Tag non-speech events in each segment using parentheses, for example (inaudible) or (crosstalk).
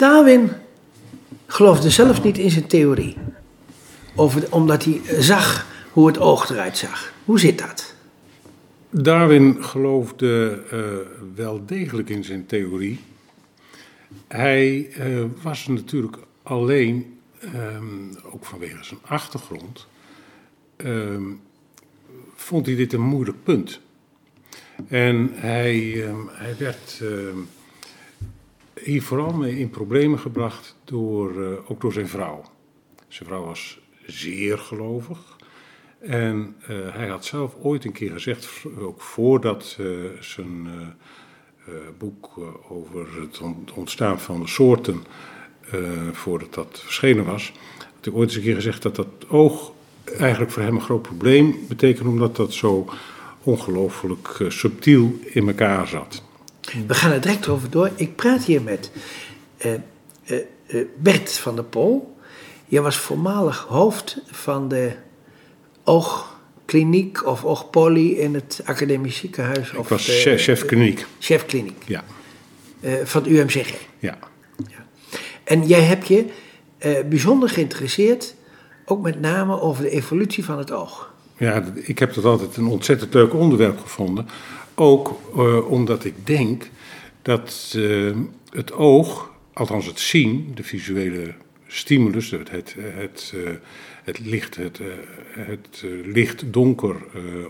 Darwin geloofde zelf niet in zijn theorie. Over, omdat hij zag hoe het oog eruit zag. Hoe zit dat? Darwin geloofde uh, wel degelijk in zijn theorie. Hij uh, was natuurlijk alleen, um, ook vanwege zijn achtergrond, um, vond hij dit een moeilijk punt. En hij, um, hij werd hier vooral mee in problemen gebracht door, uh, ook door zijn vrouw. Zijn vrouw was zeer gelovig. En uh, hij had zelf ooit een keer gezegd, ook voordat uh, zijn boek over het ontstaan van de soorten, voordat dat verschenen was, had hij ooit eens een keer gezegd dat dat oog eigenlijk voor hem een groot probleem betekende, omdat dat zo ongelooflijk subtiel in elkaar zat. We gaan er direct over door. Ik praat hier met uh, uh, uh, Bert van der Pol. Jij was voormalig hoofd van de oogkliniek of oogpoly in het academisch ziekenhuis. Ik of was de, chef, chef kliniek. Chef kliniek. Ja. van UMCG. Ja. ja. En jij hebt je bijzonder geïnteresseerd, ook met name over de evolutie van het oog. Ja, ik heb dat altijd een ontzettend leuk onderwerp gevonden. Ook uh, omdat ik denk dat uh, het oog, althans het zien, de visuele stimulus, het, het, het, uh, het licht, het, het licht-donker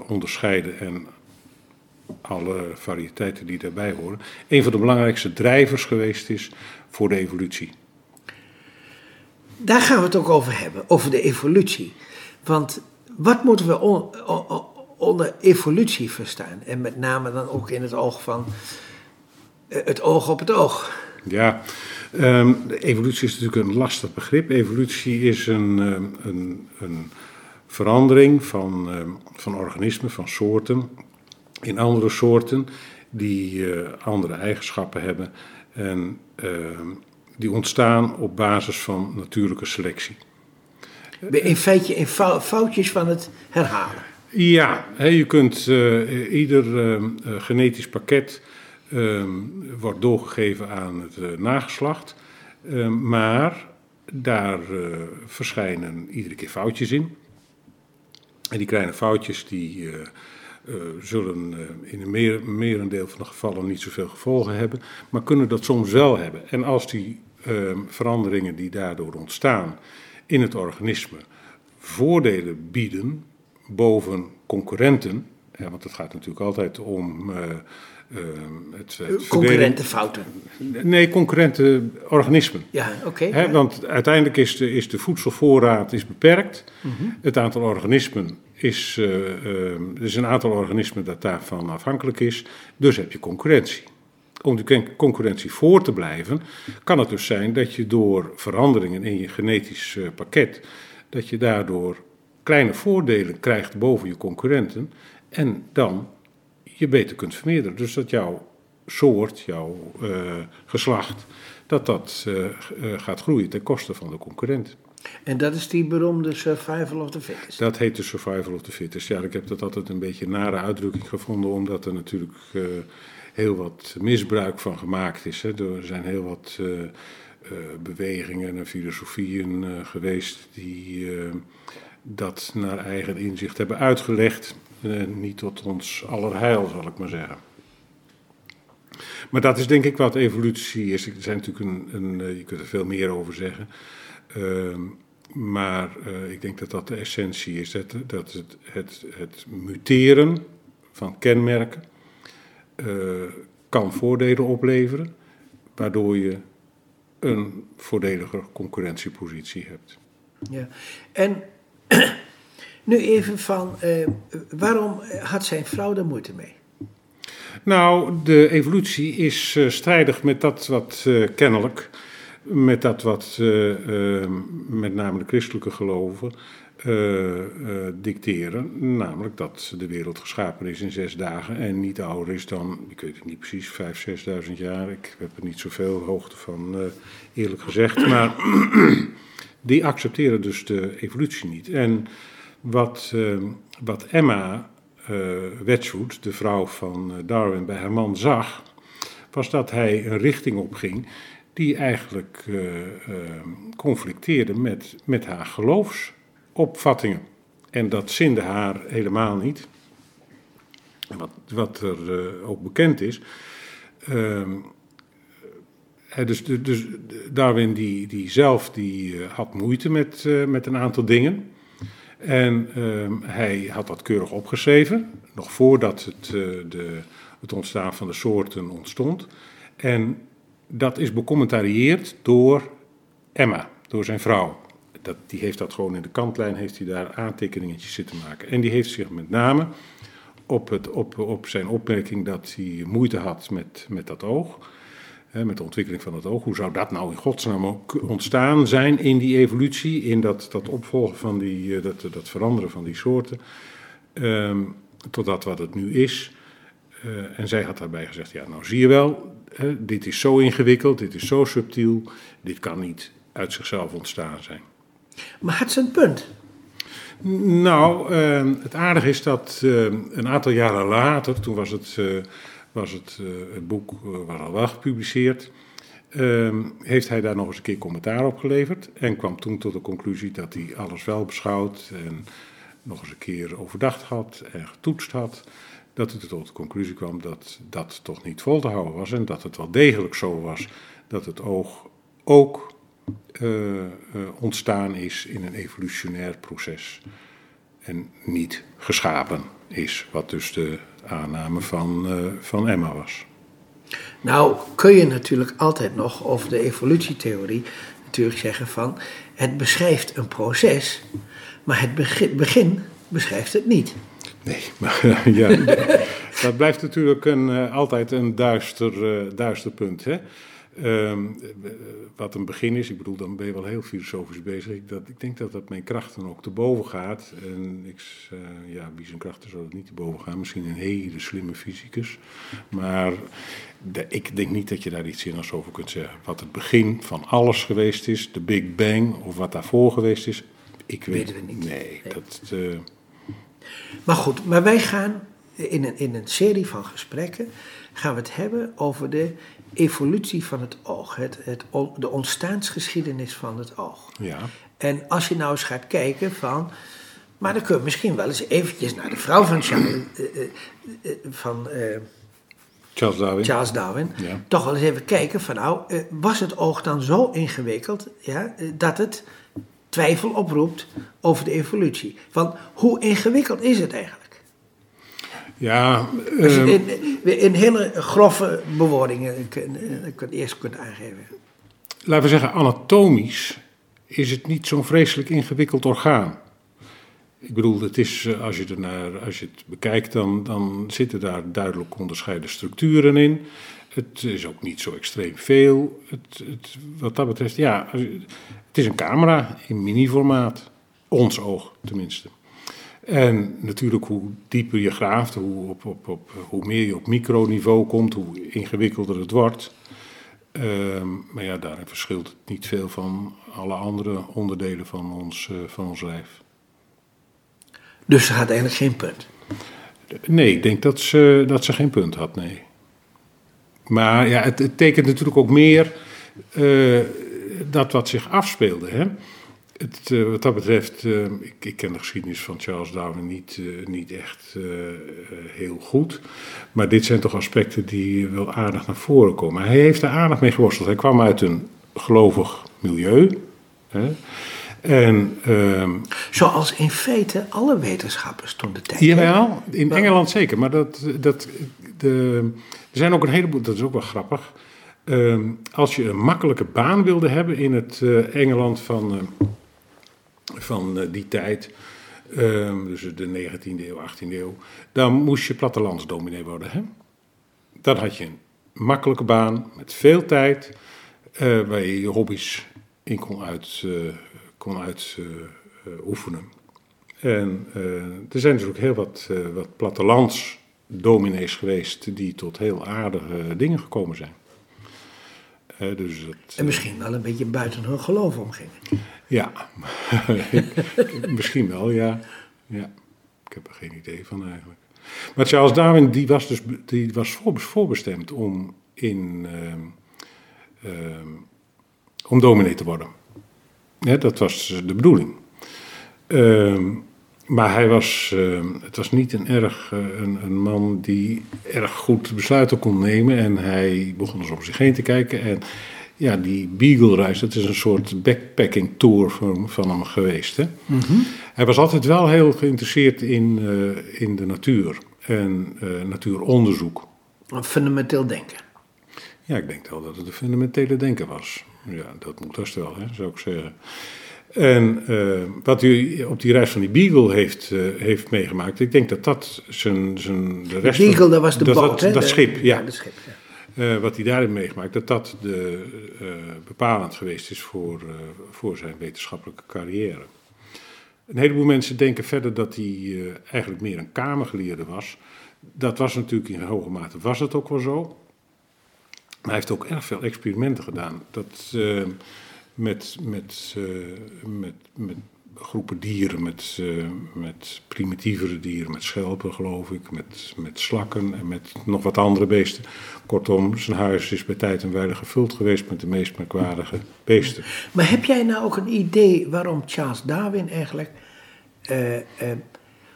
onderscheiden en alle variëteiten die daarbij horen, een van de belangrijkste drijvers geweest is voor de evolutie. Daar gaan we het ook over hebben, over de evolutie. Want wat moeten we onder evolutie verstaan. En met name dan ook in het oog van het oog op het oog. Ja, um, evolutie is natuurlijk een lastig begrip. Evolutie is een, een, een verandering van, um, van organismen, van soorten, in andere soorten die uh, andere eigenschappen hebben en uh, die ontstaan op basis van natuurlijke selectie. In feitje in foutjes van het herhalen. Ja, je kunt uh, ieder uh, genetisch pakket uh, wordt doorgegeven aan het nageslacht, maar daar verschijnen iedere keer foutjes in. En die kleine foutjes die zullen in een meer, merendeel van de gevallen niet zoveel gevolgen hebben, maar kunnen dat soms wel hebben. En als die veranderingen die daardoor ontstaan in het organisme voordelen bieden, boven concurrenten. Ja, want het gaat natuurlijk altijd om. Uh, uh, het, het concurrente fouten. Nee, concurrente organismen. Ja, oké. Okay, ja. Want uiteindelijk is de, is de voedselvoorraad is beperkt. Mm -hmm. Het aantal organismen is. Uh, er is een aantal organismen dat daarvan afhankelijk is. Dus heb je concurrentie. Om die concurrentie voor te blijven, kan het dus zijn dat je door veranderingen in je genetisch pakket. dat je daardoor kleine voordelen krijgt boven je concurrenten en dan je beter kunt vermeerderen. Dus dat jouw soort, jouw uh, geslacht, dat dat uh, uh, gaat groeien ten koste van de concurrent. En dat is die beroemde survival of the fittest? Dat heet de survival of the fittest. Ja, ik heb dat altijd een beetje een nare uitdrukking gevonden, omdat er natuurlijk heel wat misbruik van gemaakt is. Hè. Er zijn heel wat bewegingen en filosofieën geweest die dat naar eigen inzicht hebben uitgelegd. Eh, niet tot ons allerheil, zal ik maar zeggen. Maar dat is denk ik wat evolutie is. Er zijn natuurlijk een, een uh, je kunt er veel meer over zeggen. Uh, maar uh, ik denk dat dat de essentie is. Dat, dat het, het, het muteren van kenmerken uh, kan voordelen opleveren, waardoor je een voordeliger concurrentiepositie hebt. Ja, en nu even van, uh, waarom had zijn vrouw daar moeite mee? Nou, de evolutie is uh, strijdig met dat wat uh, kennelijk, met dat wat met name de christelijke geloven dicteren. Namelijk dat de wereld geschapen is in zes dagen en niet ouder is dan, ik weet het niet precies, vijf, zesduizend jaar. Ik heb er niet zoveel hoogte van, eerlijk gezegd. Maar die accepteren dus de evolutie niet. En wat, uh, wat Emma uh, Wedgwood, de vrouw van Darwin, bij haar man zag, was dat hij een richting opging die eigenlijk uh, uh, conflicteerde met, met haar geloofsopvattingen. En dat zinde haar helemaal niet. Wat, wat er ook bekend is. Ehm, dus, dus Darwin die, die zelf die, had moeite met, met een aantal dingen. En ehm, hij had dat keurig opgeschreven, nog voordat het, de, het ontstaan van de soorten ontstond. En dat is becommentarieerd door Emma, door zijn vrouw. Dat, die heeft dat gewoon in de kantlijn, heeft hij daar aantekeningetjes zitten maken. En die heeft zich met name op, het, op, op zijn opmerking dat hij moeite had met, met dat oog, met de ontwikkeling van het oog. Hoe zou dat nou in godsnaam ook ontstaan zijn in die evolutie, in dat, dat opvolgen van die, eh, dat, dat veranderen van die soorten, um, tot dat wat het nu is. Uh, en zij had daarbij gezegd, ja nou zie je wel, hè, dit is zo ingewikkeld, dit is zo subtiel, dit kan niet uit zichzelf ontstaan zijn. Maar had ze een punt? Nou, uh, het aardige is dat uh, een aantal jaren later, toen was het, uh, was het, het boek was al wel gepubliceerd, ehm, heeft hij daar nog eens een keer commentaar op geleverd? En kwam toen tot de conclusie dat hij alles wel beschouwd en nog eens een keer overdacht had en getoetst had dat hij tot de conclusie kwam dat dat toch niet vol te houden was en dat het wel degelijk zo was dat het oog ook uh, ontstaan is in een evolutionair proces en niet geschapen is, wat dus de aanname van, uh, van Emma was. Nou kun je natuurlijk altijd nog over de evolutietheorie natuurlijk zeggen van het beschrijft een proces, maar het begin, begin beschrijft het niet. Nee, (laughs) maar ja, dat blijft natuurlijk een, uh, altijd een duister, uh, duister punt. Hè? Um, wat een begin is, ik bedoel, dan ben je wel heel filosofisch bezig. Ik, dat, ik denk dat dat mijn krachten ook te boven gaat. En ik, uh, ja, wie zijn krachten zou het niet te boven gaan? Misschien een hele slimme fysicus. Maar de, ik denk niet dat je daar iets zinnigs over kunt zeggen. Wat het begin van alles geweest is, de Big Bang, of wat daarvoor geweest is, ik weet Weten we niet. Nee, Nee. dat. Uh, Maar goed, maar wij gaan in een, in een serie van gesprekken gaan we het hebben over de evolutie van het oog, het, het, de ontstaansgeschiedenis van het oog. ja. En als je nou eens gaat kijken van, maar dan kun je misschien wel eens eventjes naar de vrouw van Charles, eh, eh, eh, van, Charles Darwin. Charles Darwin, Ja. toch wel eens even kijken van nou, was het oog dan zo ingewikkeld ja, dat het twijfel oproept over de evolutie? Van hoe ingewikkeld is het eigenlijk? Ja, je ehm, in, in hele grove bewoordingen kun- eh, kunt, eerst kunt aangeven. laten we zeggen, anatomisch is het niet zo'n vreselijk ingewikkeld orgaan. Ik bedoel, het is, eh, als, je er naar, als je het bekijkt, dan, dan zitten daar duidelijk onderscheiden structuren in. Het is ook niet zo extreem veel. Het, het, wat dat betreft, ja, het is een camera in mini-formaat. Ons oog tenminste. En natuurlijk, hoe dieper je graaft, hoe, op, op, op, hoe meer je op microniveau komt, hoe ingewikkelder het wordt. Ehm, maar ja, daarin verschilt het niet veel van alle andere onderdelen van ons, eh, van ons lijf. Dus ze had eigenlijk geen punt. Nee, ik denk dat ze, dat ze geen punt had, nee. Maar ja, het, het tekent natuurlijk ook meer eh, dat wat zich afspeelde. Hè? Het, eh, wat dat betreft, eh, ik, ik ken de geschiedenis van Charles Darwin niet, eh, niet echt heel goed. Maar dit zijn toch aspecten die wel aardig naar voren komen. Hij heeft er aardig mee geworsteld. Hij kwam uit een gelovig milieu. Hè? En ehm, Zoals in feite alle wetenschappers toen de tijd. Jawel, in Engeland zeker. Maar dat, dat, de, er zijn ook een heleboel, dat is ook wel grappig. Ehm, als je een makkelijke baan wilde hebben in het Engeland van, van eh, die tijd, ehm, dus de 19e eeuw, 18e eeuw, dan moest je plattelandsdominee worden. Hè? Dan had je een makkelijke baan met veel tijd, eh, waar je je hobby's in kon uit, eh, kon uit eh, eh, oefenen. En er zijn dus ook heel wat, wat plattelandsdominees geweest die tot heel aardige dingen gekomen zijn. Dus dat, En misschien wel een beetje buiten hun geloof omgingen. ja, (laughs) misschien wel, ja. ja. Ik heb er geen idee van eigenlijk. Maar Charles Darwin die was dus die was voor- voorbestemd om in, ehm, om dominee te worden. Ja, dat was de bedoeling. Ehm, maar hij was, ehm, het was niet een erg eh, een, een, man die erg goed besluiten kon nemen. En hij begon dus om zich heen te kijken. En ja, die Beagle-reis, dat is een soort backpacking tour van, van hem geweest. Hè? Mhm. Hij was altijd wel heel geïnteresseerd in, uh, in de natuur en natuuronderzoek. Fundamenteel denken. Ja, ik denk wel dat het een fundamentele denken was. Ja, dat moet best wel, hè, zou ik zeggen. En uh, wat u op die reis van die Beagle heeft, uh, heeft meegemaakt, ik denk dat dat zijn. zijn de rest Beagle, dat was de dat, boot, dat, dat schip, ja. ja, de schip, ja. Uh, wat hij daarin meegemaakt, dat dat de, bepalend geweest is voor, voor zijn wetenschappelijke carrière. Een heleboel mensen denken verder dat hij eigenlijk meer een kamergeleerde was. Dat was natuurlijk in hoge mate, was het ook wel zo. Maar hij heeft ook erg veel experimenten gedaan. Dat met, met, uh, met, met groepen dieren, met, uh, met primitievere dieren, met schelpen geloof ik, met, met slakken en met nog wat andere beesten. Kortom, zijn huis is bij tijd en gevuld geweest met de meest merkwaardige beesten. Maar heb jij nou ook een idee waarom Charles Darwin eigenlijk, uh,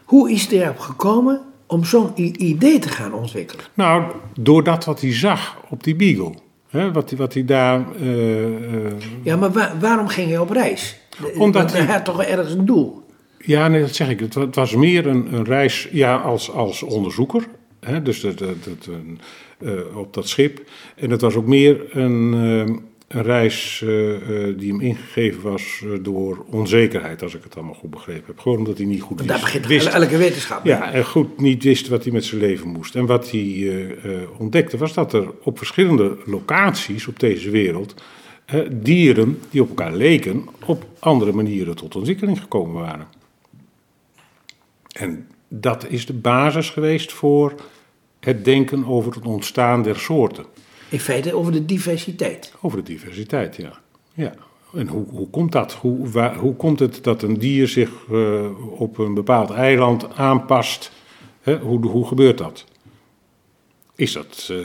hoe is hij erop gekomen om zo'n idee te gaan ontwikkelen? Nou, door dat wat hij zag op die beagle. Hè, wat, wat hij daar. Uh, uh, ja, maar waarom ging hij op reis? Omdat hij had toch ergens een doel? Ja, nee, dat zeg ik. Het, het was meer een, een, reis ja, als, als onderzoeker. Hè, dus dat, dat, dat, uh, op dat schip. En het was ook meer een een reis uh, uh, die hem ingegeven was uh, door onzekerheid, als ik het allemaal goed begrepen heb. Gewoon omdat hij niet goed wist. Daar begint wist, elke wetenschap. Ja, en goed niet wist wat hij met zijn leven moest. En wat hij ontdekte was dat er op verschillende locaties op deze wereld dieren die op elkaar leken, op andere manieren tot ontwikkeling gekomen waren. En dat is de basis geweest voor het denken over het ontstaan der soorten. In feite over de diversiteit. Over de diversiteit, ja. ja. En hoe, hoe komt dat? Hoe, waar, hoe komt het dat een dier zich uh, op een bepaald eiland aanpast? Hè? Hoe, hoe gebeurt dat? Is dat uh,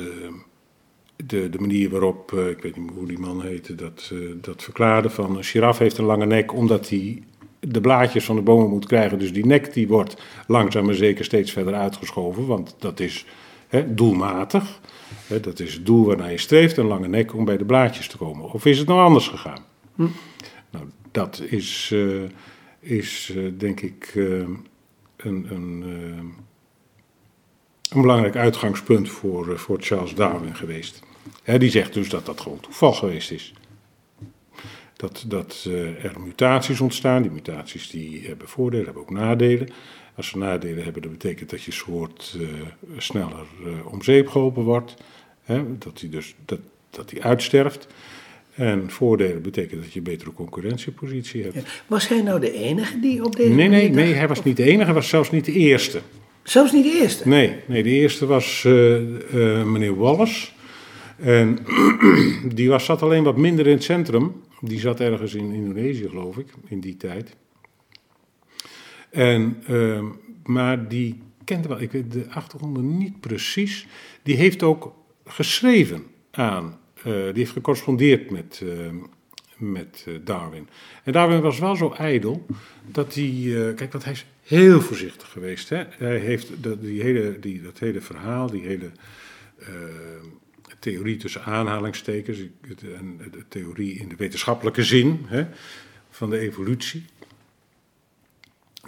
de, de manier waarop, uh, ik weet niet hoe die man heette, dat, dat verklaarde van een giraf heeft een lange nek omdat hij de blaadjes van de bomen moet krijgen. Dus die nek die wordt langzaam maar zeker steeds verder uitgeschoven, want dat is doelmatig dat is het doel waarnaar je streeft, een lange nek om bij de blaadjes te komen. Of is het nou anders gegaan? Hm. Nou, dat is, uh, is uh, denk ik uh, een, een, een, belangrijk uitgangspunt voor, voor Charles Darwin geweest. die zegt dus dat dat gewoon toeval geweest is. Dat, dat er mutaties ontstaan. Die mutaties die hebben voordelen, hebben ook nadelen. Als ze nadelen hebben, dat betekent dat je soort sneller om zeep geholpen wordt. Hè, dat hij dus dat, dat hij uitsterft. En voordelen betekent dat je een betere concurrentiepositie hebt. Was hij nou de enige die op deze Nee, nee, nee, hij was niet de enige, hij was zelfs niet de eerste. Zelfs niet de eerste? Nee, nee de eerste was uh, uh, meneer Wallace. En (clears throat) die was, zat alleen wat minder in het centrum. Die zat ergens in Indonesië, geloof ik, in die tijd. En, uh, maar die kende wel, ik weet de achtergronden niet precies. Die heeft ook geschreven aan, uh, die heeft gecorrespondeerd met, uh, met uh, Darwin. En Darwin was wel zo ijdel dat hij, kijk, want hij is heel voorzichtig geweest. Hè? Hij heeft dat, die hele, die, dat hele verhaal, die hele theorie tussen aanhalingstekens, en de theorie in de wetenschappelijke zin hè, van de evolutie.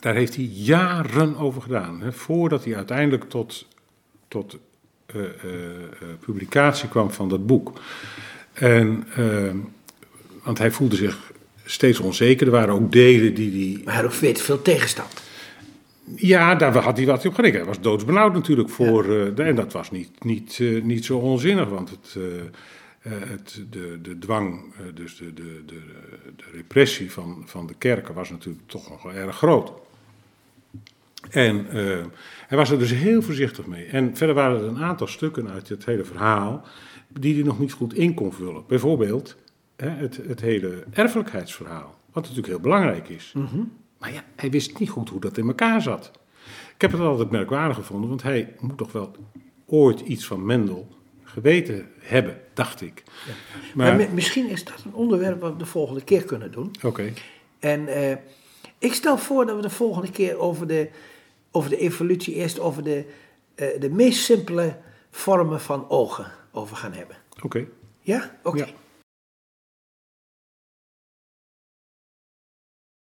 Daar heeft hij jaren over gedaan, hè, voordat hij uiteindelijk tot, tot uh, publicatie kwam van dat boek. En, want hij voelde zich steeds onzeker. Er waren ook delen die hij. Maar hij had ook veel tegenstand. Ja, daar had hij wat op gerekend. Hij was doodsbenauwd natuurlijk voor. Ja. en dat was niet, niet, niet zo onzinnig, want het. het, de, de dwang, dus de, de, de, de repressie van, van de kerken was natuurlijk toch nog wel erg groot. En uh, hij was er dus heel voorzichtig mee. En verder waren er een aantal stukken uit het hele verhaal die hij nog niet goed in kon vullen. Bijvoorbeeld hè, het, het hele erfelijkheidsverhaal, wat natuurlijk heel belangrijk is. Mm -hmm. Maar ja, hij wist niet goed hoe dat in elkaar zat. Ik heb het altijd merkwaardig gevonden, want hij moet toch wel ooit iets van Mendel geweten hebben, dacht ik. Maar, Maar, mi- misschien is dat een onderwerp wat we de volgende keer kunnen doen. oké, En eh, ik stel voor dat we de volgende keer over de, over de evolutie eerst over de, eh, de meest simpele vormen van ogen over gaan hebben. oké. Ja? Oké. Ja.